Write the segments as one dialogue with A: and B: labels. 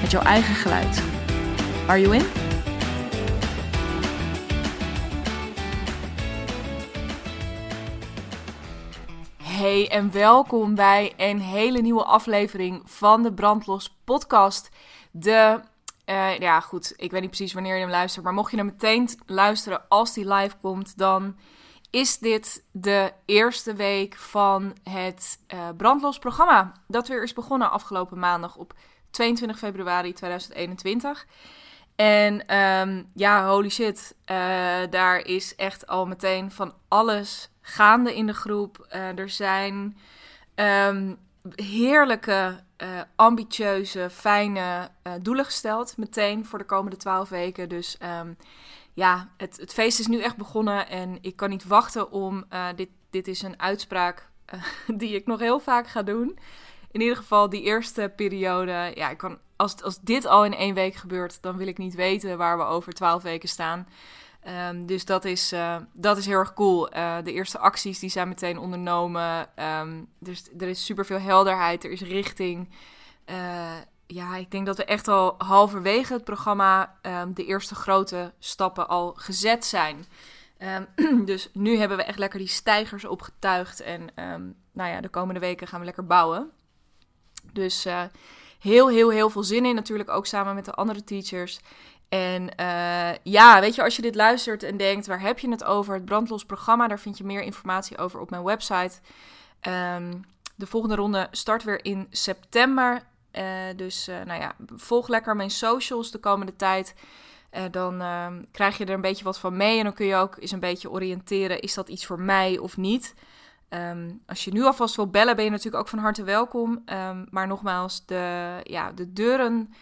A: met jouw eigen geluid. Are you in? Hey en welkom bij een hele nieuwe aflevering van de Brandlos podcast. De, uh, ja goed, ik weet niet precies wanneer je hem luistert, maar mocht je hem meteen luisteren als die live komt, dan is dit de eerste week van het uh, Brandlos programma. Dat weer is begonnen afgelopen maandag op 22 februari 2021. En um, ja, holy shit, uh, daar is echt al meteen van alles gaande in de groep. Uh, er zijn um, heerlijke, uh, ambitieuze, fijne doelen gesteld meteen voor de komende 12 weken. Dus um, ja, het, het, feest is nu echt begonnen en ik kan niet wachten om. dit, dit is een uitspraak die ik nog heel vaak ga doen. In ieder geval, die eerste periode. Ja, ik kan, als, als dit al in één week gebeurt, dan wil ik niet weten waar we over 12 weken staan. Um, dus dat is, uh, dat is heel erg cool. Uh, de eerste acties die zijn meteen ondernomen. Dus er is superveel helderheid, er is richting. Uh, ja, ik denk dat we echt al halverwege het programma um, de eerste grote stappen al gezet zijn. dus nu hebben we echt lekker die stijgers opgetuigd. En nou ja, de komende weken gaan we lekker bouwen. Dus heel, heel, heel veel zin in. Natuurlijk ook samen met de andere teachers. En uh, ja, weet je, als je dit luistert en denkt, waar heb je het over? Het brandlos programma, daar vind je meer informatie over op mijn website. Um, de volgende ronde start weer in september. Uh, dus nou ja, volg lekker mijn socials de komende tijd. dan ehm, krijg je er een beetje wat van mee. En dan kun je ook eens een beetje oriënteren, is dat iets voor mij of niet? Um, als je nu alvast wil bellen, ben je natuurlijk ook van harte welkom. Um, maar nogmaals, de, ja, de deuren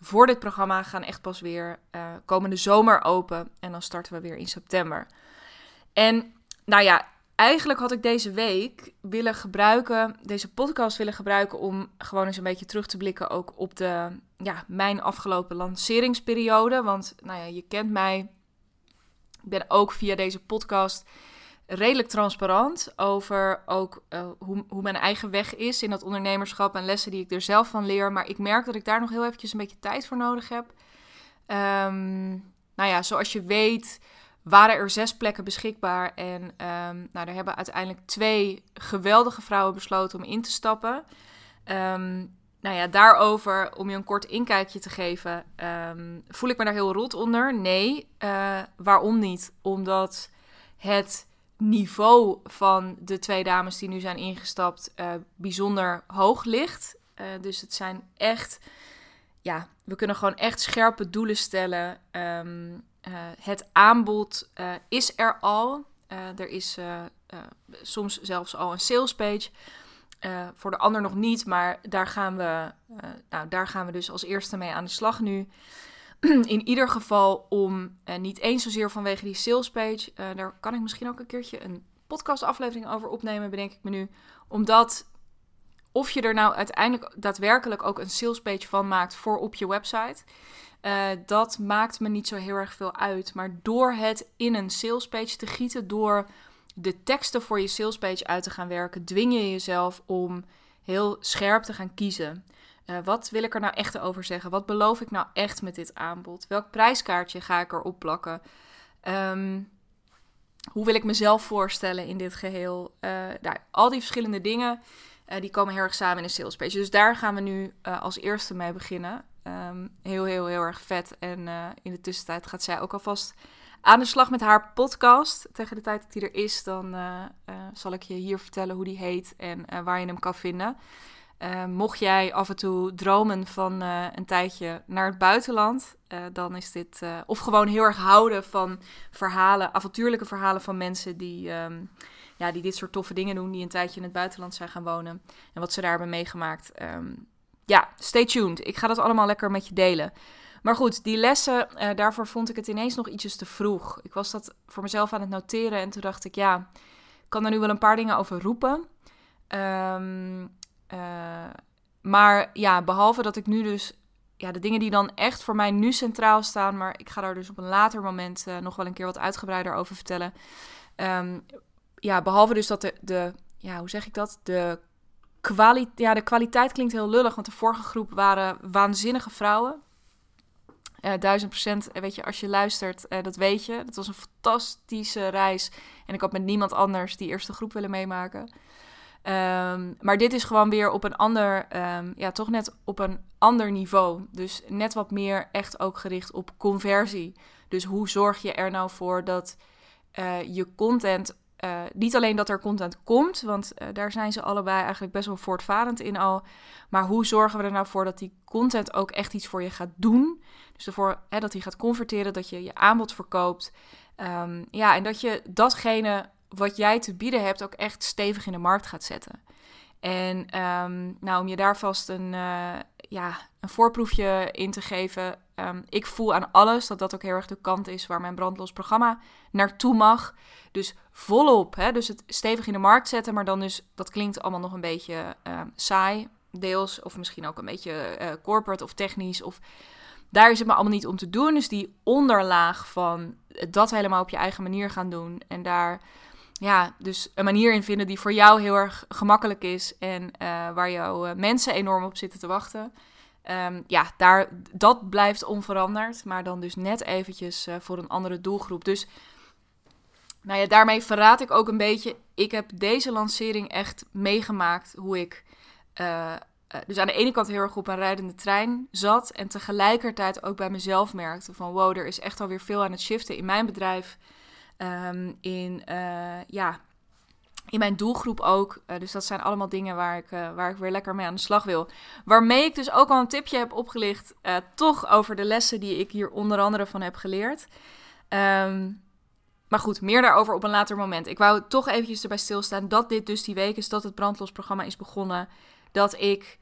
A: voor dit programma gaan echt pas weer uh, komende zomer open. En dan starten we weer in september. En nou ja, eigenlijk had ik deze week willen gebruiken, deze podcast willen gebruiken om gewoon eens een beetje terug te blikken ook op de, ja, mijn afgelopen lanceringsperiode. Want nou ja, je kent mij. Ik ben ook via deze podcast redelijk transparant over ook uh, hoe, hoe mijn eigen weg is in dat ondernemerschap en lessen die ik er zelf van leer. Maar ik merk dat ik daar nog heel eventjes een beetje tijd voor nodig heb. Um, nou ja, zoals je weet waren er zes plekken beschikbaar. En um, nou, daar hebben uiteindelijk twee geweldige vrouwen besloten om in te stappen. Um, nou ja, daarover, om je een kort inkijkje te geven, voel ik me daar heel rot onder? Nee. Uh, waarom niet? Omdat het niveau van de twee dames die nu zijn ingestapt uh, bijzonder hoog ligt. Uh, dus het zijn echt, ja, we kunnen gewoon echt scherpe doelen stellen. Um, uh, het aanbod is er al. er is soms zelfs al een sales page. voor de ander nog niet, maar daar gaan, we, nou, daar gaan we dus als eerste mee aan de slag nu. in ieder geval om, uh, niet eens zozeer vanwege die sales page, uh, daar kan ik misschien ook een keertje een podcastaflevering over opnemen, bedenk ik me nu. Omdat of je er nou uiteindelijk daadwerkelijk ook een sales page van maakt voor op je website, uh, dat maakt me niet zo heel erg veel uit. Maar door het in een sales page te gieten, door de teksten voor je sales page uit te gaan werken, dwing je jezelf om heel scherp te gaan kiezen. Uh, wat wil ik er nou echt over zeggen? Wat beloof ik nou echt met dit aanbod? Welk prijskaartje ga ik erop plakken? Um, hoe wil ik mezelf voorstellen in dit geheel? Uh, nou, al die verschillende dingen, uh, die komen heel erg samen in een sales page. Dus daar gaan we nu als eerste mee beginnen. Um, heel, heel, heel erg vet. En in de tussentijd gaat zij ook alvast aan de slag met haar podcast. Tegen de tijd dat die er is, dan zal ik je hier vertellen hoe die heet en waar je hem kan vinden. Uh, mocht jij af en toe dromen van uh, een tijdje naar het buitenland, uh, dan is dit. of gewoon heel erg houden van verhalen, avontuurlijke verhalen van mensen die, um, ja, die dit soort toffe dingen doen, die een tijdje in het buitenland zijn gaan wonen. En wat ze daar hebben meegemaakt. Um, ja, stay tuned. Ik ga dat allemaal lekker met je delen. Maar goed, die lessen, daarvoor vond ik het ineens nog ietsjes te vroeg. Ik was dat voor mezelf aan het noteren en toen dacht ik, ja, ik kan er nu wel een paar dingen over roepen. Um, maar ja, behalve dat ik nu dus ja, de dingen die dan echt voor mij nu centraal staan, maar ik ga daar dus op een later moment uh, nog wel een keer wat uitgebreider over vertellen. Um, ja, behalve dus dat de, de, ja, hoe zeg ik dat? De kwaliteit, ja, de kwaliteit klinkt heel lullig, want de vorige groep waren waanzinnige vrouwen. Uh, duizend procent, weet je, als je luistert, uh, dat weet je. Dat was een fantastische reis. En ik had met niemand anders die eerste groep willen meemaken. Um, maar dit is gewoon weer op een ander, um, ja, toch net op een ander niveau. Dus net wat meer echt ook gericht op conversie. Dus hoe zorg je er nou voor dat uh, je content, uh, niet alleen dat er content komt, want uh, daar zijn ze allebei eigenlijk best wel voortvarend in al. Maar hoe zorgen we er nou voor dat die content ook echt iets voor je gaat doen? Dus ervoor hè, dat hij gaat converteren, dat je je aanbod verkoopt. Um, ja, en dat je datgene wat jij te bieden hebt ook echt stevig in de markt gaat zetten. En um, nou, om je daar vast een, uh, ja, een voorproefje in te geven. Um, ik voel aan alles dat dat ook heel erg de kant is waar mijn brandlos programma naartoe mag. Dus volop, hè, dus het stevig in de markt zetten, maar dan dus, dat klinkt allemaal nog een beetje um, saai, deels. Of misschien ook een beetje uh, corporate of technisch. Of daar is het me allemaal niet om te doen. Dus die onderlaag van dat helemaal op je eigen manier gaan doen. En daar ja, dus een manier in vinden die voor jou heel erg gemakkelijk is en uh, waar jouw uh, mensen enorm op zitten te wachten. Um, ja, daar, dat blijft onveranderd, maar dan dus net eventjes uh, voor een andere doelgroep. Dus nou ja, daarmee verraad ik ook een beetje. Ik heb deze lancering echt meegemaakt hoe ik dus aan de ene kant heel erg op een rijdende trein zat en tegelijkertijd ook bij mezelf merkte van wow, er is echt alweer veel aan het shiften in mijn bedrijf. Um, in, uh, ja, in mijn doelgroep ook. Uh, dus dat zijn allemaal dingen waar ik, uh, waar ik weer lekker mee aan de slag wil. Waarmee ik dus ook al een tipje heb opgelicht. toch over de lessen die ik hier onder andere van heb geleerd. Um, maar goed, meer daarover op een later moment. Ik wou toch eventjes erbij stilstaan dat dit dus die week is dat het brandlosprogramma is begonnen. Dat ik,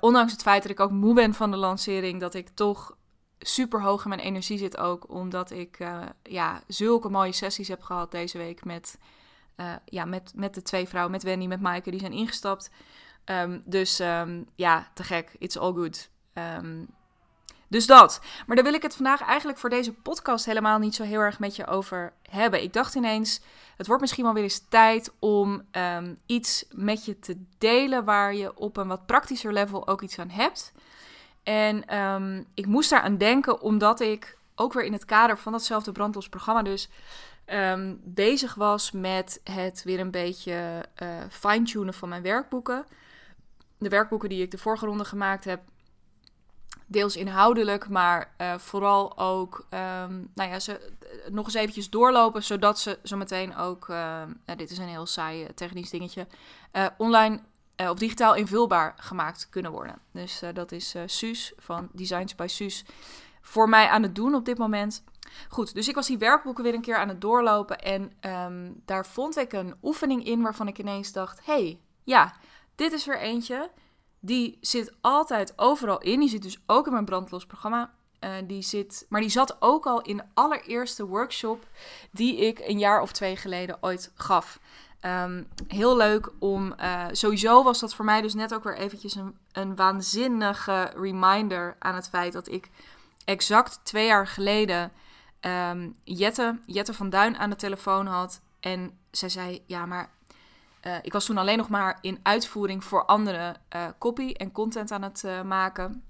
A: ondanks het feit dat ik ook moe ben van de lancering, dat ik toch super hoog in mijn energie zit ook. Omdat ik uh, ja, zulke mooie sessies heb gehad deze week met, uh, ja, met, met de twee vrouwen, met Wendy, met Maaike, die zijn ingestapt. Um, dus um, ja, te gek. It's all good. Um, dus dat. Maar daar wil ik het vandaag eigenlijk voor deze podcast helemaal niet zo heel erg met je over hebben. Ik dacht ineens, het wordt misschien wel weer eens tijd om iets met je te delen waar je op een wat praktischer level ook iets aan hebt. En um, ik moest daar aan denken omdat ik ook weer in het kader van datzelfde brandlos programma dus um, bezig was met het weer een beetje uh, fine-tunen van mijn werkboeken. De werkboeken die ik de vorige ronde gemaakt heb, deels inhoudelijk, maar uh, vooral ook um, nou ja, ze, nog eens eventjes doorlopen, zodat ze zo meteen ook, uh, dit is een heel saai technisch dingetje, online uh, of digitaal invulbaar gemaakt kunnen worden. Dus uh, dat is uh, Suus van Designs by Suus voor mij aan het doen op dit moment. Goed, dus ik was die werkboeken weer een keer aan het doorlopen en um, daar vond ik een oefening in waarvan ik ineens dacht: hey, ja, dit is weer eentje. Die zit altijd overal in. Die zit dus ook in mijn brandlos programma. Die zit, maar die zat ook al in de allereerste workshop die ik een jaar of twee geleden ooit gaf. Um, heel leuk om. Uh, sowieso was dat voor mij dus net ook weer eventjes een, een waanzinnige reminder aan het feit dat ik exact twee jaar geleden um, Jette, Jette van Duin aan de telefoon had. En zij zei: Ja, maar uh, ik was toen alleen nog maar in uitvoering voor anderen uh, copy en content aan het maken.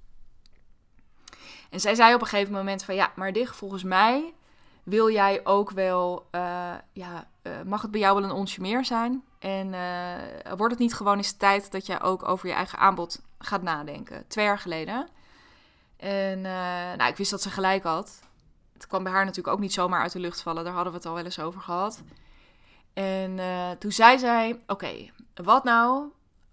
A: En zij zei op een gegeven moment van ja, maar dit volgens mij wil jij ook wel, ja, uh, mag het bij jou wel een onsje meer zijn? En uh, wordt het niet gewoon eens tijd dat jij ook over je eigen aanbod gaat nadenken? Twee jaar geleden. En nou, ik wist dat ze gelijk had. Het kwam bij haar natuurlijk ook niet zomaar uit de lucht vallen. Daar hadden we het al wel eens over gehad. En toen zei zij: Oké, wat nou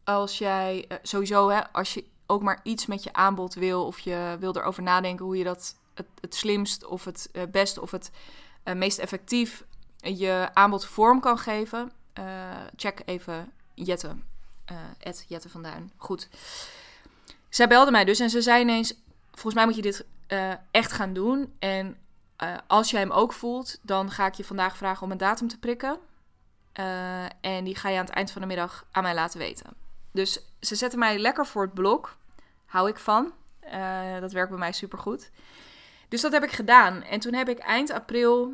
A: als jij sowieso, hè, als je ook maar iets met je aanbod wil, of je wil erover nadenken hoe je dat het, het slimst of het best of het meest effectief je aanbod vorm kan geven, uh, check even Jette. Ed Jette van Duin. Goed. zij belde mij dus en ze zei ineens: Volgens mij moet je dit eh, echt gaan doen. En uh, als jij hem ook voelt, dan ga ik je vandaag vragen om een datum te prikken. Uh, en die ga je aan het eind van de middag aan mij laten weten. Dus ze zetten mij lekker voor het blok. Hou ik van. dat werkt bij mij supergoed. Dus dat heb ik gedaan. En toen heb ik eind april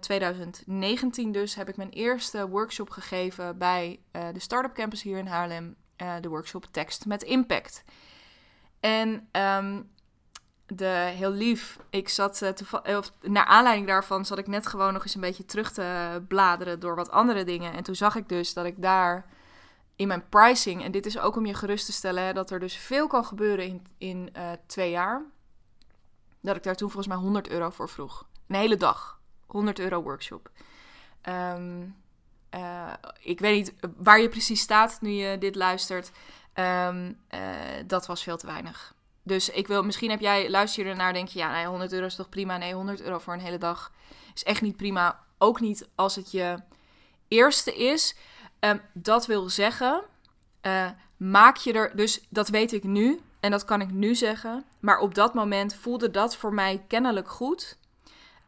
A: 2019 dus heb ik mijn eerste workshop gegeven bij de Startup Campus hier in Haarlem. de workshop Tekst met Impact. En um, de, heel lief. Ik zat of, naar aanleiding daarvan zat ik net gewoon nog eens een beetje terug te bladeren door wat andere dingen. En toen zag ik dus dat ik daar in mijn pricing, en dit is ook om je gerust te stellen, hè, dat er dus veel kan gebeuren in, in twee jaar. Dat ik daar toen volgens mij 100 euro voor vroeg. Een hele dag. 100 euro workshop. Um, uh, ik weet niet waar je precies staat nu je dit luistert. Um, dat was veel te weinig. Dus ik wil, misschien heb jij, luister je ernaar, denk je, ja, nee, 100 euro is toch prima? Nee, 100 euro voor een hele dag is echt niet prima. Ook niet als het je eerste is. Um, dat wil zeggen, uh, maak je er, dus dat weet ik nu en dat kan ik nu zeggen. Maar op dat moment voelde dat voor mij kennelijk goed.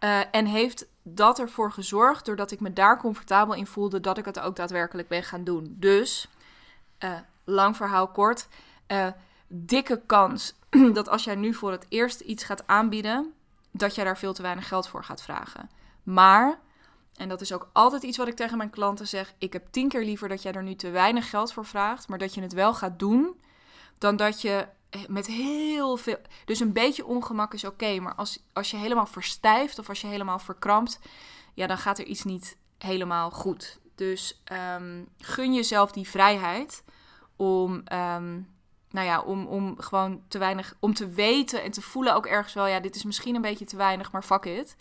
A: Uh, en heeft dat ervoor gezorgd, doordat ik me daar comfortabel in voelde, dat ik het ook daadwerkelijk ben gaan doen. Dus, uh, lang verhaal kort dikke kans dat als jij nu voor het eerst iets gaat aanbieden, dat jij daar veel te weinig geld voor gaat vragen. Maar, en dat is ook altijd iets wat ik tegen mijn klanten zeg, ik heb tien keer liever dat jij er nu te weinig geld voor vraagt, maar dat je het wel gaat doen, dan dat je met heel veel. Dus een beetje ongemak is oké, maar als, als je helemaal verstijft of als je helemaal verkrampt, ja, dan gaat er iets niet helemaal goed. Dus um, gun jezelf die vrijheid om. Um, nou ja, om, om gewoon te weinig, om te weten en te voelen ook ergens wel, ja, dit is misschien een beetje te weinig, maar fuck it.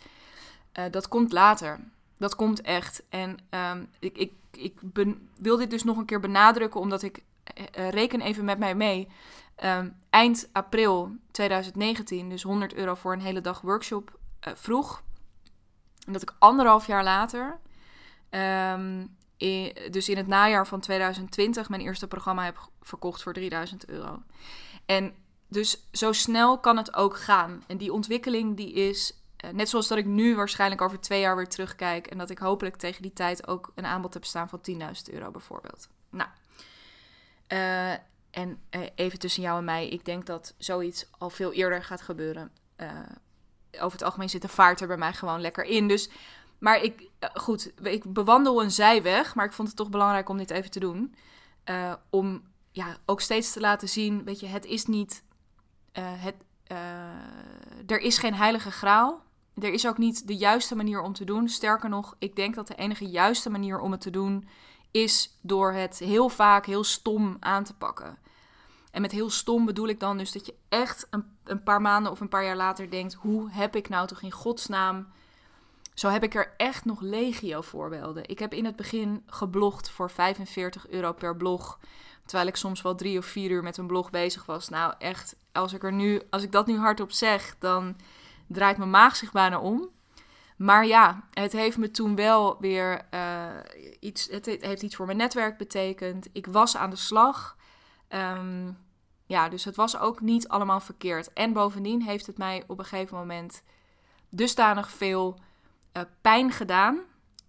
A: Uh, dat komt later. Dat komt echt. En um, ik, ik, ik ben, wil dit dus nog een keer benadrukken, omdat ik reken even met mij mee. Um, eind april 2019, dus 100 euro voor een hele dag workshop uh, vroeg. En dat ik anderhalf jaar later um, dus in het najaar van 2020 mijn eerste programma heb verkocht voor 3000 euro. En dus zo snel kan het ook gaan. En die ontwikkeling die is, eh, net zoals dat ik nu waarschijnlijk over twee jaar weer terugkijk. En dat ik hopelijk tegen die tijd ook een aanbod heb staan van 10.000 euro bijvoorbeeld. Nou, uh, en uh, even tussen jou en mij, ik denk dat zoiets al veel eerder gaat gebeuren. over het algemeen zit de vaart er bij mij gewoon lekker in. Dus maar ik, eh, goed, ik bewandel een zijweg, maar ik vond het toch belangrijk om dit even te doen. Om ja, ook steeds te laten zien, weet je, het is niet, het, er is geen heilige graal. Er is ook niet de juiste manier om te doen. Sterker nog, ik denk dat de enige juiste manier om het te doen is door het heel vaak heel stom aan te pakken. En met heel stom bedoel ik dan dus dat je echt een, een paar maanden of een paar jaar later denkt: hoe heb ik nou toch in godsnaam zo heb ik er echt nog legio voorbeelden. Ik heb in het begin geblogd voor 45 euro per blog. Terwijl ik soms wel drie of vier uur met een blog bezig was. Nou, echt, als ik, er nu, als ik dat nu hardop zeg, dan draait mijn maag zich bijna om. Maar ja, het heeft me toen wel weer uh, iets. Het heeft iets voor mijn netwerk betekend. Ik was aan de slag. Um, ja, dus het was ook niet allemaal verkeerd. En bovendien heeft het mij op een gegeven moment dusdanig veel uh, pijn gedaan.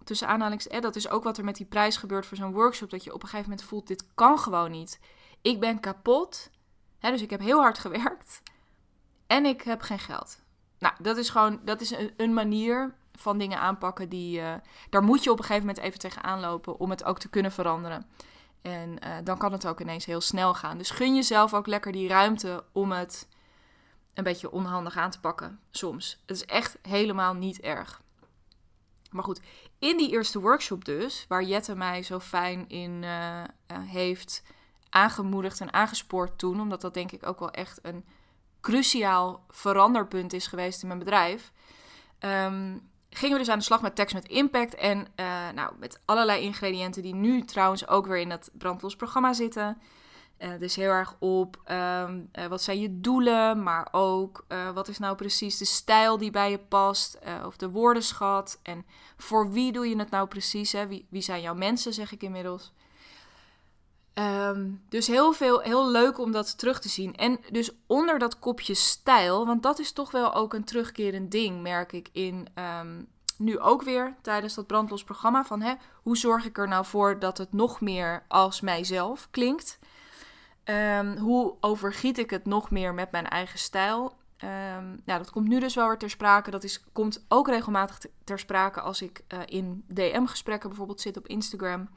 A: Tussen aanhalings, eh, dat is ook wat er met die prijs gebeurt voor zo'n workshop. Dat je op een gegeven moment voelt, dit kan gewoon niet. Ik ben kapot. Hè, dus ik heb heel hard gewerkt. En ik heb geen geld. Nou, dat is gewoon, dat is een, een manier van dingen aanpakken die, uh, daar moet je op een gegeven moment even tegenaan lopen om het ook te kunnen veranderen. En uh, dan kan het ook ineens heel snel gaan. Dus gun jezelf ook lekker die ruimte om het een beetje onhandig aan te pakken soms. Het is echt helemaal niet erg. Maar goed, in die eerste workshop dus, waar Jette mij zo fijn in uh, heeft aangemoedigd en aangespoord toen, omdat dat denk ik ook wel echt een cruciaal veranderpunt is geweest in mijn bedrijf, um, gingen we dus aan de slag met tekst met impact en uh, nou, met allerlei ingrediënten die nu trouwens ook weer in dat brandlos programma zitten. Uh, dus heel erg op um, uh, wat zijn je doelen, maar ook wat is nou precies de stijl die bij je past, of de woordenschat. En voor wie doe je het nou precies? Hè? Wie, wie zijn jouw mensen, zeg ik inmiddels. Ehm, dus heel, veel, heel leuk om dat terug te zien. En dus onder dat kopje stijl, want dat is toch wel ook een terugkerend ding, merk ik in ehm, nu ook weer tijdens dat brandlos programma. Van hè, hoe zorg ik er nou voor dat het nog meer als mijzelf klinkt? Um, hoe overgiet ik het nog meer met mijn eigen stijl? Um, nou, dat komt nu dus wel weer ter sprake. Dat is, komt ook regelmatig ter sprake als ik uh, in DM-gesprekken bijvoorbeeld zit op Instagram.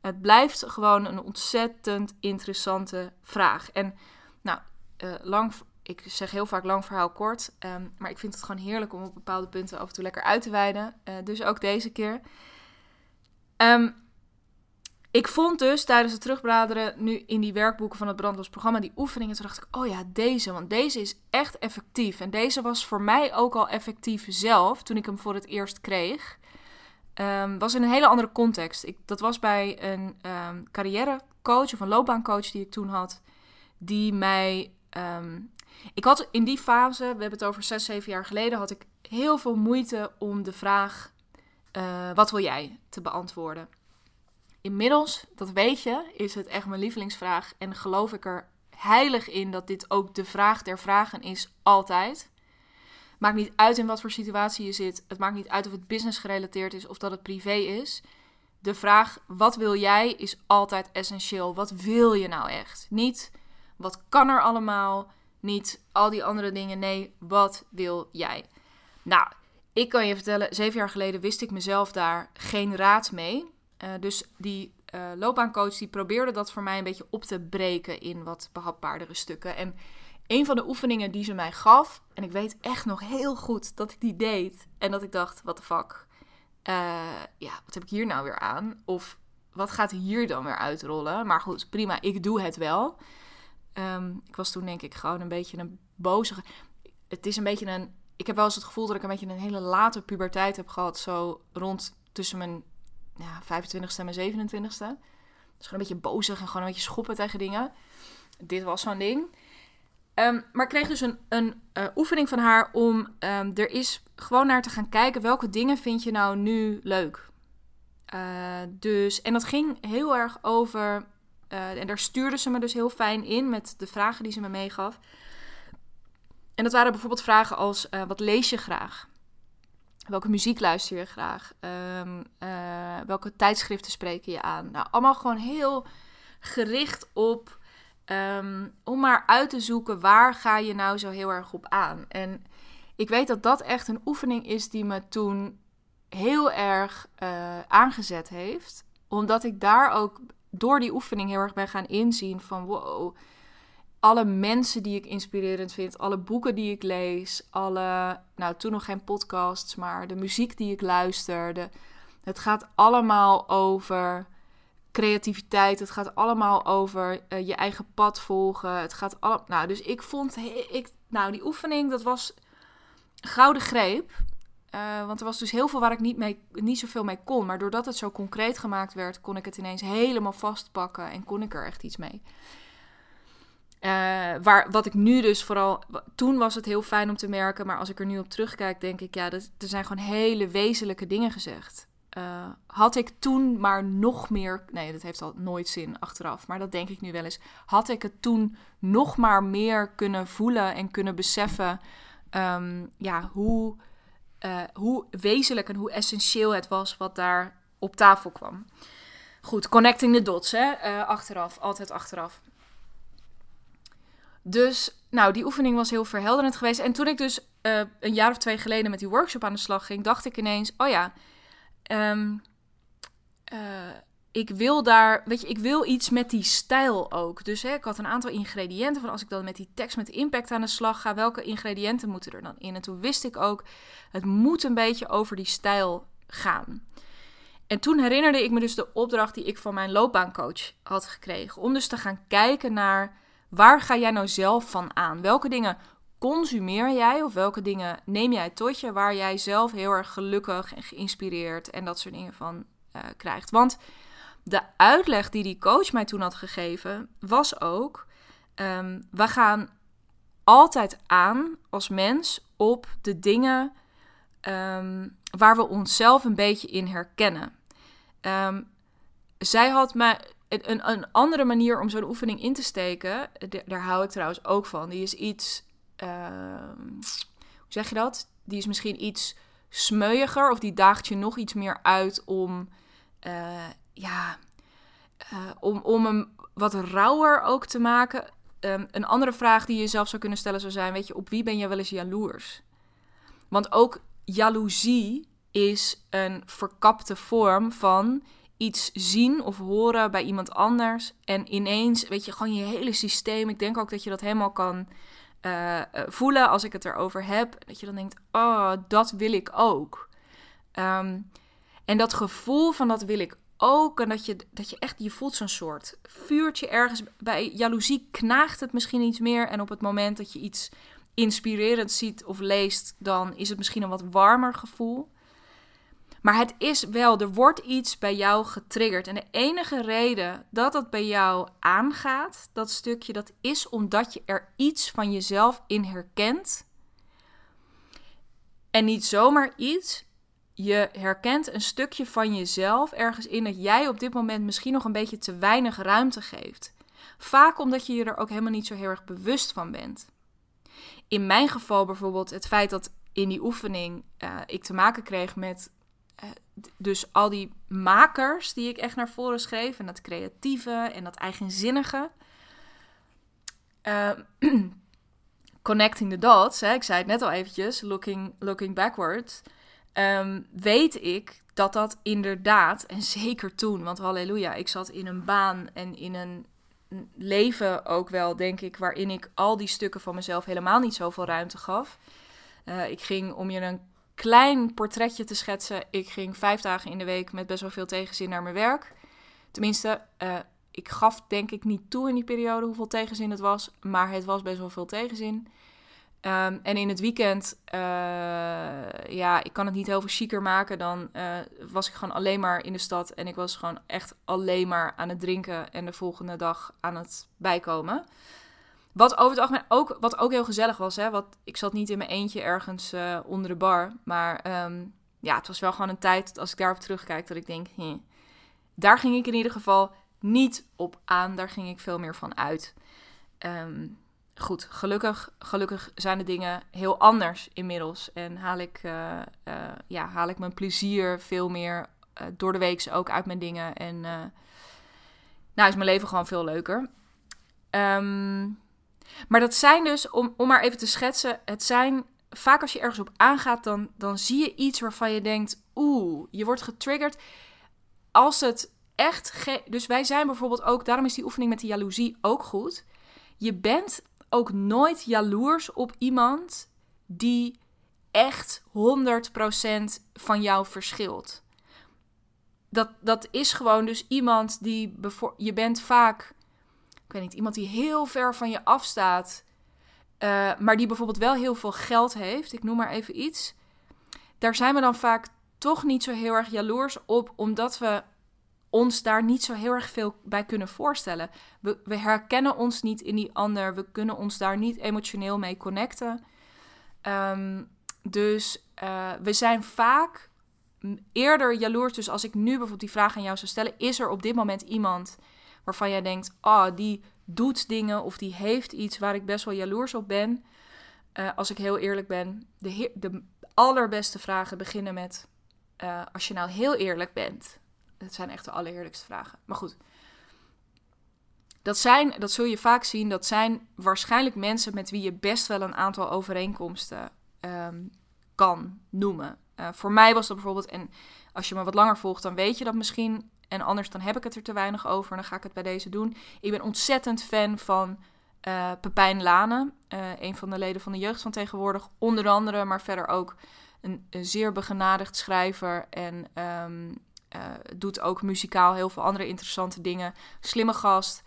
A: Het blijft gewoon een ontzettend interessante vraag. En nou, uh, lang, ik zeg heel vaak lang verhaal kort. Um, maar ik vind het gewoon heerlijk om op bepaalde punten af en toe lekker uit te wijden. Uh, dus ook deze keer. Um, ik vond dus tijdens het terugbladeren nu in die werkboeken van het brandlos programma die oefeningen. Toen dacht ik, oh ja, deze. Want deze is echt effectief. En deze was voor mij ook al effectief zelf toen ik hem voor het eerst kreeg. Um, was in een hele andere context. Ik, dat was bij een um, carrièrecoach of een loopbaancoach die ik toen had. Die mij. Um, ik had in die fase, we hebben het over zes, zeven jaar geleden, had ik heel veel moeite om de vraag: uh, wat wil jij te beantwoorden. Inmiddels, dat weet je, is het echt mijn lievelingsvraag. En geloof ik er heilig in dat dit ook de vraag der vragen is, altijd. Maakt niet uit in wat voor situatie je zit. Het maakt niet uit of het business gerelateerd is of dat het privé is. De vraag, wat wil jij, is altijd essentieel. Wat wil je nou echt? Niet, wat kan er allemaal? Niet al die andere dingen. Nee, wat wil jij? Nou, ik kan je vertellen, zeven jaar geleden wist ik mezelf daar geen raad mee. Uh, dus die uh, loopbaancoach die probeerde dat voor mij een beetje op te breken in wat behapbaardere stukken. En een van de oefeningen die ze mij gaf, en ik weet echt nog heel goed dat ik die deed. En dat ik dacht, what the fuck? Uh, ja, wat heb ik hier nou weer aan? Of wat gaat hier dan weer uitrollen? Maar goed, prima, ik doe het wel. Um, ik was toen denk ik gewoon een beetje een boze... Het is een beetje een... Ik heb wel eens het gevoel dat ik een beetje een hele late puberteit heb gehad. Zo rond tussen mijn ja, 25ste en mijn 27ste. Dus gewoon een beetje bozig en gewoon een beetje schoppen tegen dingen. Dit was zo'n ding. Um, maar ik kreeg dus een, een uh, oefening van haar om um, er is gewoon naar te gaan kijken welke dingen vind je nou nu leuk. Uh, dus, en dat ging heel erg over, uh, en daar stuurde ze me dus heel fijn in met de vragen die ze me meegaf. En dat waren bijvoorbeeld vragen als, wat lees je graag? Welke muziek luister je graag? Uh, welke tijdschriften spreken je aan? Nou, allemaal gewoon heel gericht op um, om maar uit te zoeken waar ga je nou zo heel erg op aan. En ik weet dat dat echt een oefening is die me toen heel erg uh, aangezet heeft. Omdat ik daar ook door die oefening heel erg ben gaan inzien van wow alle mensen die ik inspirerend vind, alle boeken die ik lees, alle, nou toen nog geen podcasts, maar de muziek die ik luister. het gaat allemaal over creativiteit. Het gaat allemaal over uh, je eigen pad volgen. Het gaat allemaal. Nou, dus ik vond, ik, nou, die oefening, dat was gouden greep. Uh, want er was dus heel veel waar ik niet, mee, niet zoveel mee kon. Maar doordat het zo concreet gemaakt werd, kon ik het ineens helemaal vastpakken en kon ik er echt iets mee. Uh, waar, wat ik nu dus vooral. Toen was het heel fijn om te merken. Maar als ik er nu op terugkijk, denk ik, ja, er zijn gewoon hele wezenlijke dingen gezegd. Uh, had ik toen maar nog meer. Nee, dat heeft al nooit zin achteraf. Maar dat denk ik nu wel eens. Had ik het toen nog maar meer kunnen voelen en kunnen beseffen. Um, ja, hoe, uh, hoe wezenlijk en hoe essentieel het was wat daar op tafel kwam. Goed, connecting the dots, hè? achteraf, altijd achteraf. Dus, nou, die oefening was heel verhelderend geweest. En toen ik dus een jaar of twee geleden met die workshop aan de slag ging, dacht ik ineens: oh ja, um, uh, ik wil daar, weet je, ik wil iets met die stijl ook. Dus hè, ik had een aantal ingrediënten van als ik dan met die tekst met impact aan de slag ga, welke ingrediënten moeten er dan in? En toen wist ik ook, het moet een beetje over die stijl gaan. En toen herinnerde ik me dus de opdracht die ik van mijn loopbaancoach had gekregen. Om dus te gaan kijken naar Waar ga jij nou zelf van aan? Welke dingen consumeer jij of welke dingen neem jij tot je waar jij zelf heel erg gelukkig en geïnspireerd en dat soort dingen van uh, krijgt? Want de uitleg die die coach mij toen had gegeven was ook: um, we gaan altijd aan als mens op de dingen um, waar we onszelf een beetje in herkennen. Um, zij had mij een, een andere manier om zo'n oefening in te steken, daar hou ik trouwens ook van. Die is iets, ehm, hoe zeg je dat? Die is misschien iets smeuiger of die daagt je nog iets meer uit om, uh, ja, uh, om, om hem wat rauwer ook te maken. Um, een andere vraag die je zelf zou kunnen stellen zou zijn: Weet je, op wie ben je wel eens jaloers? Want ook jaloezie is een verkapte vorm van iets zien of horen bij iemand anders. En ineens, weet je, gewoon je hele systeem. Ik denk ook dat je dat helemaal kan uh, voelen als ik het erover heb. Dat je dan denkt: Oh, dat wil ik ook. Um, en dat gevoel van dat wil ik ook. En dat je, dat je echt, je voelt zo'n soort vuurtje ergens. Bij jaloezie knaagt het misschien iets meer. En op het moment dat je iets inspirerend ziet of leest, dan is het misschien een wat warmer gevoel. Maar het is wel, er wordt iets bij jou getriggerd. En de enige reden dat dat bij jou aangaat, dat stukje, dat is omdat je er iets van jezelf in herkent. En niet zomaar iets, je herkent een stukje van jezelf ergens in dat jij op dit moment misschien nog een beetje te weinig ruimte geeft. Vaak omdat je je er ook helemaal niet zo heel erg bewust van bent. In mijn geval bijvoorbeeld het feit dat in die oefening uh, ik te maken kreeg met dus al die makers die ik echt naar voren schreef en dat creatieve en dat eigenzinnige. Uh, connecting the dots, hè, ik zei het net al eventjes, looking, looking backwards um, weet ik dat dat inderdaad, en zeker toen, want halleluja, ik zat in een baan en in een leven ook wel, denk ik, waarin ik al die stukken van mezelf helemaal niet zoveel ruimte gaf. Uh, ik ging, om je een klein portretje te schetsen, ik ging vijf dagen in de week met best wel veel tegenzin naar mijn werk. Tenminste, uh, ik gaf denk ik niet toe in die periode hoeveel tegenzin het was, maar het was best wel veel tegenzin. Um, en in het weekend, uh, ja, ik kan het niet heel veel chiquer maken. Dan uh, was ik gewoon alleen maar in de stad. En ik was gewoon echt alleen maar aan het drinken. En de volgende dag aan het bijkomen. Wat over het algemeen ook, wat ook heel gezellig was. Hè? Wat, ik zat niet in mijn eentje ergens uh, onder de bar. Maar um, ja, het was wel gewoon een tijd, als ik daarop terugkijk, dat ik denk... Hm, daar ging ik in ieder geval niet op aan. Daar ging ik veel meer van uit. Um, goed, gelukkig, gelukkig zijn de dingen heel anders inmiddels. En haal ik, uh, uh, ja, haal ik mijn plezier veel meer door de week ook uit mijn dingen. En nou is mijn leven gewoon veel leuker. Um, maar dat zijn dus, om, om maar even te schetsen, het zijn vaak als je ergens op aangaat, dan, dan zie je iets waarvan je denkt, oeh, je wordt getriggerd. Als het echt, dus wij zijn bijvoorbeeld ook, daarom is die oefening met die jaloezie ook goed. Je bent ook nooit jaloers op iemand die echt 100% van jou verschilt. Dat, dat is gewoon dus iemand die. Je bent vaak. Ik weet niet, iemand die heel ver van je afstaat. Uh, maar die bijvoorbeeld wel heel veel geld heeft. Ik noem maar even iets. Daar zijn we dan vaak toch niet zo heel erg jaloers op, omdat we ons daar niet zo heel erg veel bij kunnen voorstellen. We, we, herkennen ons niet in die ander. We kunnen ons daar niet emotioneel mee connecten. Um, dus uh, we zijn vaak eerder jaloers. Dus als ik nu bijvoorbeeld die vraag aan jou zou stellen: is er op dit moment iemand waarvan jij denkt: ah, oh, die doet dingen of die heeft iets waar ik best wel jaloers op ben? Uh, als ik heel eerlijk ben, de, de allerbeste vragen beginnen met: uh, als je nou heel eerlijk bent, het zijn echt de allereerlijkste vragen. Maar goed. Dat, zijn, dat zul je vaak zien, dat zijn waarschijnlijk mensen met wie je best wel een aantal overeenkomsten um, kan noemen. Uh, voor mij was dat bijvoorbeeld, en als je me wat langer volgt, dan weet je dat misschien. En anders dan heb ik het er te weinig over. En dan ga ik het bij deze doen. Ik ben ontzettend fan van uh, Pepijn Lane. Uh, een van de leden van de jeugd van tegenwoordig. Onder andere, maar verder ook een, zeer begenadigd schrijver. En um, uh, doet ook muzikaal heel veel andere interessante dingen. Slimme gast.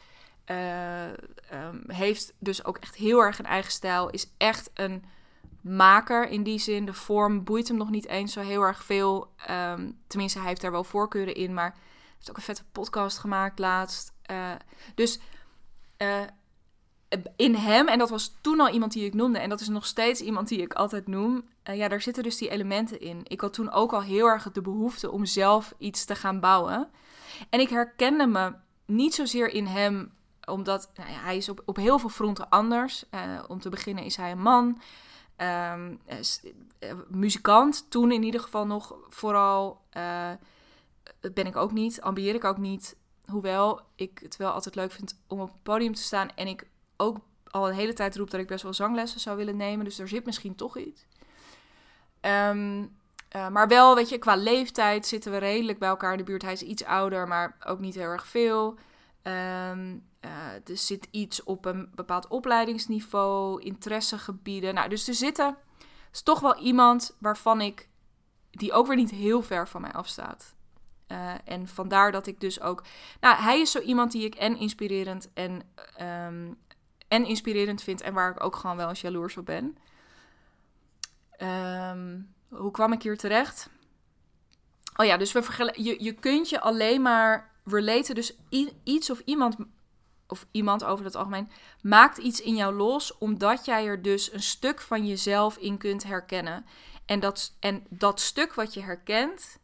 A: Um, heeft dus ook echt heel erg een eigen stijl. Is echt een maker in die zin. De vorm boeit hem nog niet eens zo heel erg veel. Um, tenminste, hij heeft daar wel voorkeuren in. Maar heeft ook een vette podcast gemaakt laatst. Uh, dus in hem, en dat was toen al iemand die ik noemde, en dat is nog steeds iemand die ik altijd noem. Uh, ja, daar zitten dus die elementen in. Ik had toen ook al heel erg de behoefte om zelf iets te gaan bouwen. En ik herkende me niet zozeer in hem, omdat nou ja, hij is op, op heel veel fronten anders. Om te beginnen is hij een man, um, muzikant. Toen in ieder geval nog vooral. Ben ik ook niet, ambieer ik ook niet. Hoewel ik het wel altijd leuk vind om op het podium te staan. En ik ook al een hele tijd roep dat ik best wel zanglessen zou willen nemen. Dus er zit misschien toch iets. Um, uh, maar wel, weet je, qua leeftijd zitten we redelijk bij elkaar in de buurt. Hij is iets ouder, maar ook niet heel erg veel. Um, uh, er zit iets op een bepaald opleidingsniveau, interessegebieden. Nou, dus er zitten, is toch wel iemand waarvan ik, die ook weer niet heel ver van mij afstaat. Uh, en vandaar dat ik dus ook, nou, hij is zo iemand die ik en inspirerend en, um, en inspirerend vind en waar ik ook gewoon wel eens jaloers op ben. Um, hoe kwam ik hier terecht? Oh ja, dus we. Je, je kunt je alleen maar relaten. Dus iets of iemand, of iemand over het algemeen, maakt iets in jou los, omdat jij er dus een stuk van jezelf in kunt herkennen. En dat, en dat stuk wat je herkent,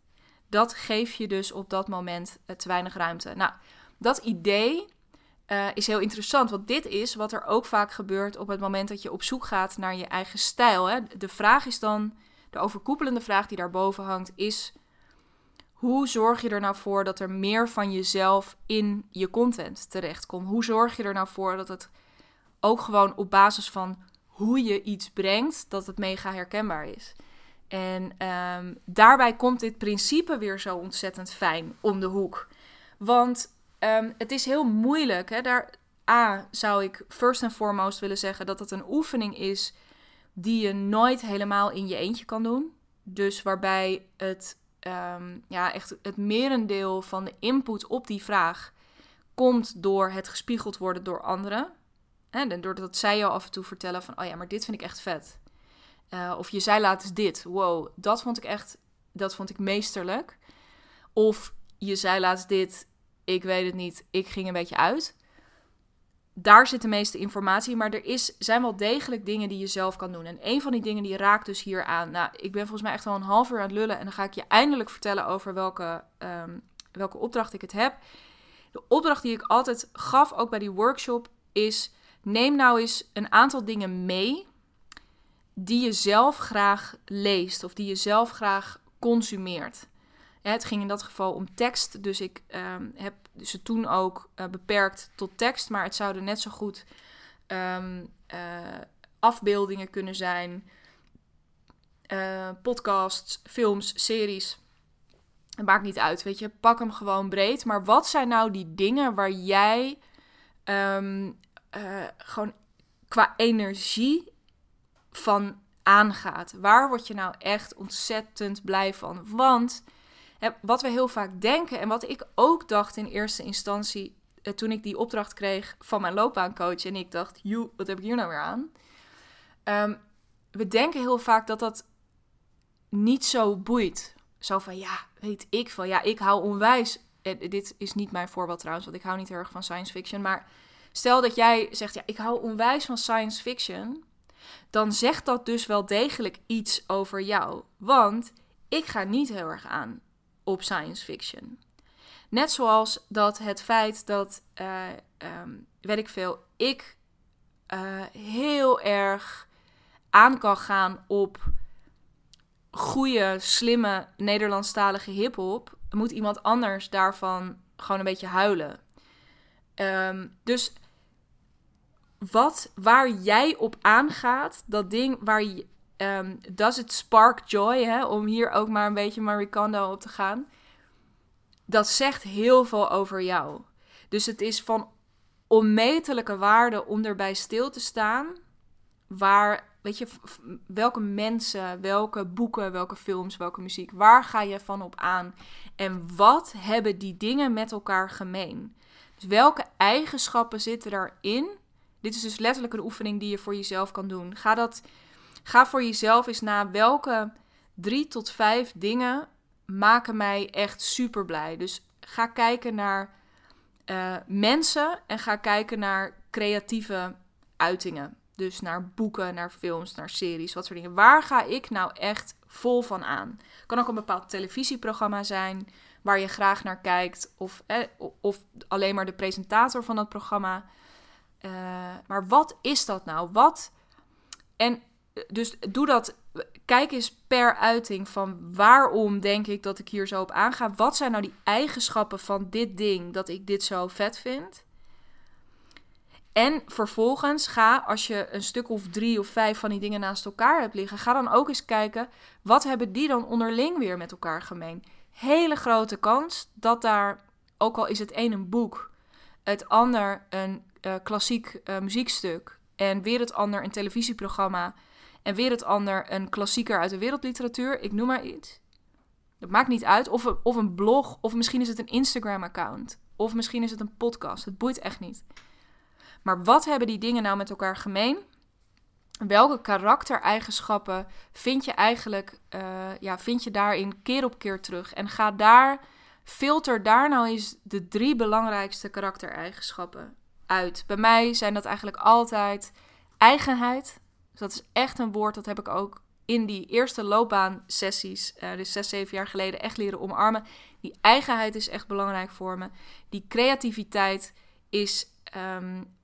A: dat geef je dus op dat moment eh, te weinig ruimte. Nou, dat idee uh, is heel interessant, want dit is wat er ook vaak gebeurt op het moment dat je op zoek gaat naar je eigen stijl. Hè. De vraag is dan de overkoepelende vraag die daarboven hangt is: hoe zorg je er nou voor dat er meer van jezelf in je content terechtkomt? Hoe zorg je er nou voor dat het ook gewoon op basis van hoe je iets brengt, dat het mega herkenbaar is? En um, daarbij komt dit principe weer zo ontzettend fijn om de hoek. Want um, het is heel moeilijk. Hè? Daar, A, zou ik first and foremost willen zeggen dat het een oefening is die je nooit helemaal in je eentje kan doen. Dus waarbij het, um, ja, echt het merendeel van de input op die vraag komt door het gespiegeld worden door anderen. En doordat zij jou af en toe vertellen van, oh ja, maar dit vind ik echt vet. Uh, of je zei laat eens dit. Wow, dat vond ik echt, dat vond ik meesterlijk. Of je zei laatst dit, ik weet het niet, ik ging een beetje uit daar zit de meeste informatie. Maar er is, zijn wel degelijk dingen die je zelf kan doen. En een van die dingen die raakt dus hier aan. Nou, ik ben volgens mij echt al een half uur aan het lullen. En dan ga ik je eindelijk vertellen over welke, um, welke opdracht ik het heb. De opdracht die ik altijd gaf, ook bij die workshop, is: neem nou eens een aantal dingen mee die je zelf graag leest of die je zelf graag consumeert. Het ging in dat geval om tekst, dus ik um, heb ze toen ook uh, beperkt tot tekst, maar het zouden net zo goed um, uh, afbeeldingen kunnen zijn, uh, podcasts, films, series. Het maakt niet uit, weet je, pak hem gewoon breed. Maar wat zijn nou die dingen waar jij um, gewoon qua energie van aangaat? Waar word je nou echt ontzettend blij van? Want wat we heel vaak denken en wat ik ook dacht in eerste instantie eh, toen ik die opdracht kreeg van mijn loopbaancoach en ik dacht, joe, wat heb ik hier nou weer aan? Ehm, we denken heel vaak dat dat niet zo boeit. Zo van, ja, weet ik van, ja, ik hou onwijs. Eh, dit is niet mijn voorbeeld trouwens, want ik hou niet heel erg van science fiction. Maar stel dat jij zegt, ja, ik hou onwijs van science fiction. Dan zegt dat dus wel degelijk iets over jou. Want ik ga niet heel erg aan op science fiction. Net zoals dat het feit dat, uh, um, weet ik veel, ik uh, heel erg aan kan gaan op goede, slimme Nederlandstalige hip-hop, moet iemand anders daarvan gewoon een beetje huilen. Um, dus wat, waar jij op aangaat, dat ding waar je, um, does it spark joy, hè, om hier ook maar een beetje Marie op te gaan. Dat zegt heel veel over jou. Dus het is van onmetelijke waarde om erbij stil te staan. Waar, weet je, welke mensen, welke boeken, welke films, welke muziek, waar ga je van op aan? En wat hebben die dingen met elkaar gemeen? Dus welke eigenschappen zitten daarin? Dit is dus letterlijk een oefening die je voor jezelf kan doen. Ga dat Ga voor jezelf eens na welke drie tot vijf dingen maken mij echt super blij. Dus ga kijken naar uh, mensen en ga kijken naar creatieve uitingen. Dus naar boeken, naar films, naar series, wat soort dingen. Waar ga ik nou echt vol van aan? Kan ook een bepaald televisieprogramma zijn, waar je graag naar kijkt, of, of alleen maar de presentator van dat programma. Eh, maar wat is dat nou? Wat? En dus doe dat. Kijk eens per uiting van waarom denk ik dat ik hier zo op aanga. Wat zijn nou die eigenschappen van dit ding dat ik dit zo vet vind? En vervolgens ga, als je een stuk of drie of vijf van die dingen naast elkaar hebt liggen, ga dan ook eens kijken, wat hebben die dan onderling weer met elkaar gemeen? Hele grote kans dat daar, ook al is het een een boek, het ander een uh, klassiek uh, muziekstuk en weer het ander een televisieprogramma en weer het ander een klassieker uit de wereldliteratuur, ik noem maar iets. Dat maakt niet uit. Of een, of een blog, of misschien is het een Instagram-account, of misschien is het een podcast. Het boeit echt niet. Maar wat hebben die dingen nou met elkaar gemeen? Welke karaktereigenschappen vind je eigenlijk, uh, ja, vind je daarin keer op keer terug? En ga daar, filter daar nou eens de drie belangrijkste karaktereigenschappen uit. Bij mij zijn dat eigenlijk altijd eigenheid. Dus dat is echt een woord, dat heb ik ook in die eerste loopbaansessies, uh, dus zes, zeven jaar geleden, echt leren omarmen. Die eigenheid is echt belangrijk voor me. Die creativiteit is um,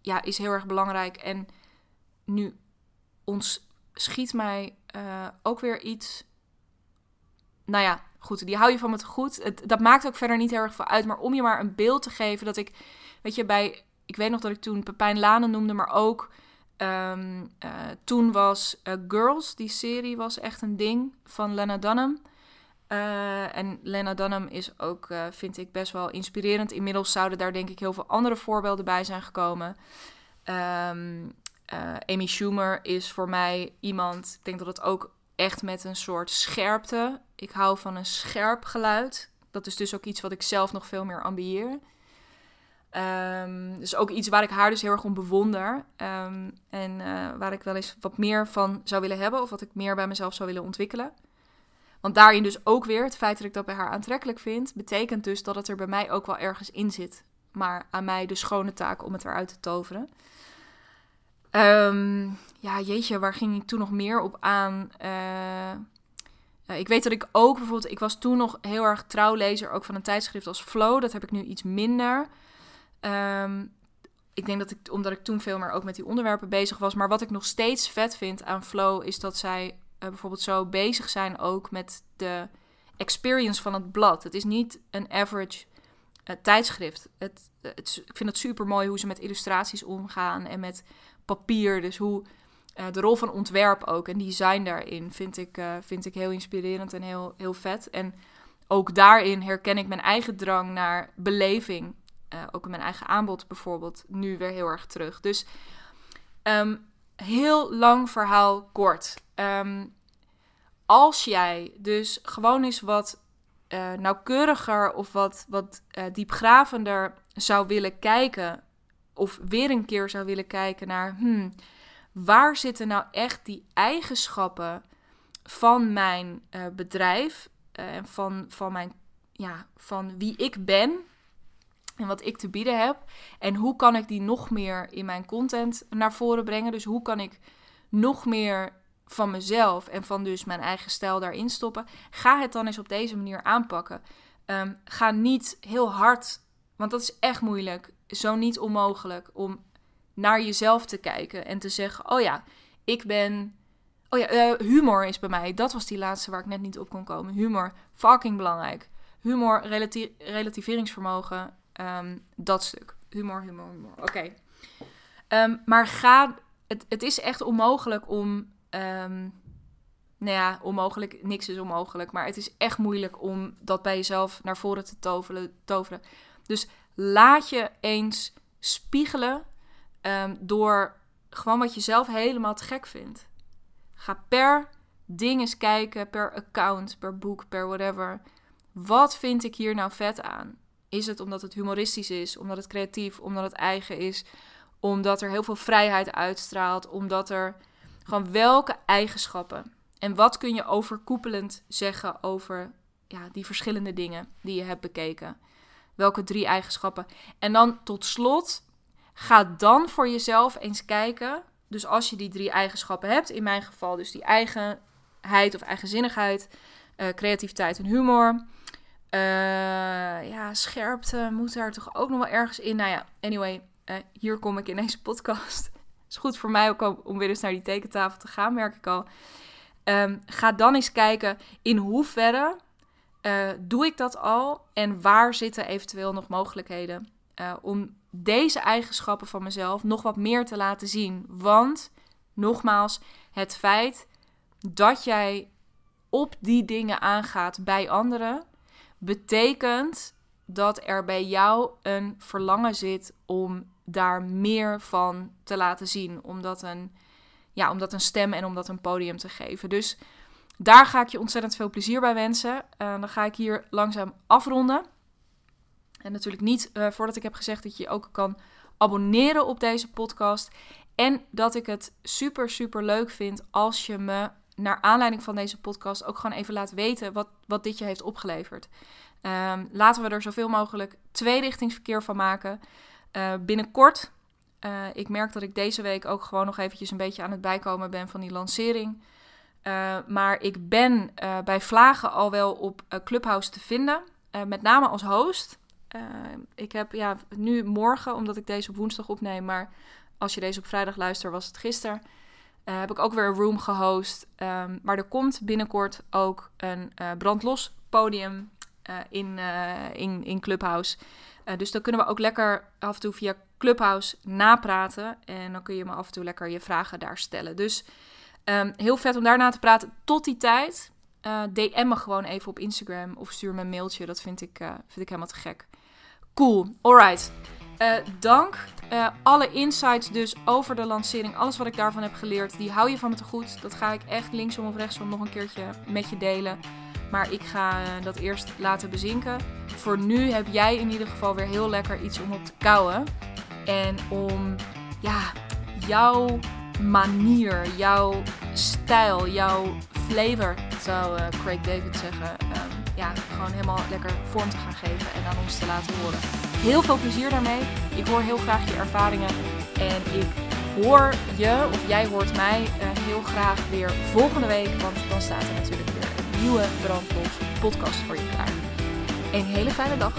A: ja, is heel erg belangrijk. En nu ons schiet mij uh, ook weer iets. Nou ja, goed, die hou je van me te goed. Het, dat maakt ook verder niet heel erg veel uit. Maar om je maar een beeld te geven dat ik, weet je, bij. Ik weet nog dat ik toen Pepijn Lanen noemde, maar ook. Um, uh, toen was uh, Girls, die serie was echt een ding van Lena Dunham. Uh, en Lena Dunham is ook, vind ik, best wel inspirerend. Inmiddels zouden daar denk ik heel veel andere voorbeelden bij zijn gekomen. Uh, Amy Schumer is voor mij iemand, ik denk dat het ook echt met een soort scherpte. Ik hou van een scherp geluid. Dat is dus ook iets wat ik zelf nog veel meer ambieer. Um, dus ook iets waar ik haar dus heel erg om bewonder. Um, en waar ik wel eens wat meer van zou willen hebben. Of wat ik meer bij mezelf zou willen ontwikkelen. Want daarin dus ook weer, het feit dat ik dat bij haar aantrekkelijk vind, betekent dus dat het er bij mij ook wel ergens in zit. Maar aan mij de schone taak om het eruit te toveren. Um, ja, jeetje, waar ging ik toen nog meer op aan? Uh, ik weet dat ik ook bijvoorbeeld, ik was toen nog heel erg trouwlezer ook van een tijdschrift als Flow. Dat heb ik nu iets minder. Um, ik denk dat ik, omdat ik toen veel meer ook met die onderwerpen bezig was. Maar wat ik nog steeds vet vind aan Flow is dat zij uh, bijvoorbeeld zo bezig zijn ook met de experience van het blad. Het is niet een average uh, tijdschrift. Het, het, ik vind het super mooi hoe ze met illustraties omgaan en met papier. Dus hoe de rol van ontwerp ook en design daarin vind ik, vind ik heel inspirerend en heel, heel vet. En ook daarin herken ik mijn eigen drang naar beleving. Ook in mijn eigen aanbod bijvoorbeeld nu weer heel erg terug. Dus um, heel lang verhaal kort. Um, als jij dus gewoon eens wat uh, nauwkeuriger of wat, wat uh, diepgravender zou willen kijken, of weer een keer zou willen kijken naar, hmm, waar zitten nou echt die eigenschappen van mijn bedrijf en van, van, mijn, ja, van wie ik ben en wat ik te bieden heb. En hoe kan ik die nog meer in mijn content naar voren brengen? Dus hoe kan ik nog meer van mezelf en van dus mijn eigen stijl daarin stoppen. Ga het dan eens op deze manier aanpakken. Um, ga niet heel hard, want dat is echt moeilijk, zo niet onmogelijk, om naar jezelf te kijken en te zeggen: Oh ja, ik ben. Oh ja, uh, humor is bij mij. Dat was die laatste waar ik net niet op kon komen. Humor, fucking belangrijk. Humor, relati relativeringsvermogen, um, dat stuk. Humor, humor, humor. Oké. Um, maar ga. Het, het is echt onmogelijk om Um, nou ja, onmogelijk. Niks is onmogelijk. Maar het is echt moeilijk om dat bij jezelf naar voren te toveren. toveren. Dus laat je eens spiegelen door gewoon wat je zelf helemaal te gek vindt. Ga per ding eens kijken, per account, per boek, per whatever. Wat vind ik hier nou vet aan? Is het omdat het humoristisch is, omdat het creatief, omdat het eigen is, omdat er heel veel vrijheid uitstraalt, omdat er gewoon welke eigenschappen en wat kun je overkoepelend zeggen over ja, die verschillende dingen die je hebt bekeken? Welke drie eigenschappen? En dan tot slot, ga dan voor jezelf eens kijken. Dus als je die drie eigenschappen hebt, in mijn geval dus die eigenheid of eigenzinnigheid, uh, creativiteit en humor. Ja, scherpte moet daar toch ook nog wel ergens in. Nou ja, anyway, hier kom ik in deze podcast. is goed voor mij ook om weer eens naar die tekentafel te gaan, merk ik al. Ehm, ga dan eens kijken in hoeverre uh, doe ik dat al en waar zitten eventueel nog mogelijkheden uh, om deze eigenschappen van mezelf nog wat meer te laten zien. Want nogmaals, het feit dat jij op die dingen aangaat bij anderen, betekent dat er bij jou een verlangen zit om daar meer van te laten zien. Om dat een, ja, om dat een stem en om dat een podium te geven. Dus daar ga ik je ontzettend veel plezier bij wensen. Uh, dan ga ik hier langzaam afronden. En natuurlijk niet uh, voordat ik heb gezegd dat je je ook kan abonneren op deze podcast. En dat ik het super, super leuk vind als je me naar aanleiding van deze podcast ook gewoon even laat weten wat, wat dit je heeft opgeleverd. Um, laten we er zoveel mogelijk tweerichtingsverkeer van maken. Uh, binnenkort, uh, ik merk dat ik deze week ook gewoon nog eventjes een beetje aan het bijkomen ben van die lancering. Uh, maar ik ben bij Vlagen al wel op Clubhouse te vinden, met name als host. ik heb ja, nu morgen, omdat ik deze op woensdag opneem, maar als je deze op vrijdag luistert, was het gisteren. Heb ik ook weer een room gehost. Um, maar er komt binnenkort ook een brandlos podium in, in, in Clubhouse. Dus dan kunnen we ook lekker af en toe via Clubhouse napraten. En dan kun je me af en toe lekker je vragen daar stellen. Dus um, heel vet om daarna te praten. Tot die tijd, eh, DM me gewoon even op Instagram of stuur me een mailtje. Dat vind ik, vind ik helemaal te gek. Cool, alright. Uh, dank. alle insights dus over de lancering, alles wat ik daarvan heb geleerd, die hou je van me te goed. Dat ga ik echt linksom of rechtsom nog een keertje met je delen. Maar ik ga dat eerst laten bezinken. Voor nu heb jij in ieder geval weer heel lekker iets om op te kouwen. En om ja, jouw manier, jouw stijl, jouw flavor, zou Craig David zeggen. Ja, gewoon helemaal lekker vorm te gaan geven en aan ons te laten horen. Heel veel plezier daarmee. Ik hoor heel graag je ervaringen. En ik hoor je, of jij hoort mij, uh, heel graag weer volgende week. Want dan staat er natuurlijk weer nieuwe Brandlos podcast voor je klaar. Een hele fijne dag.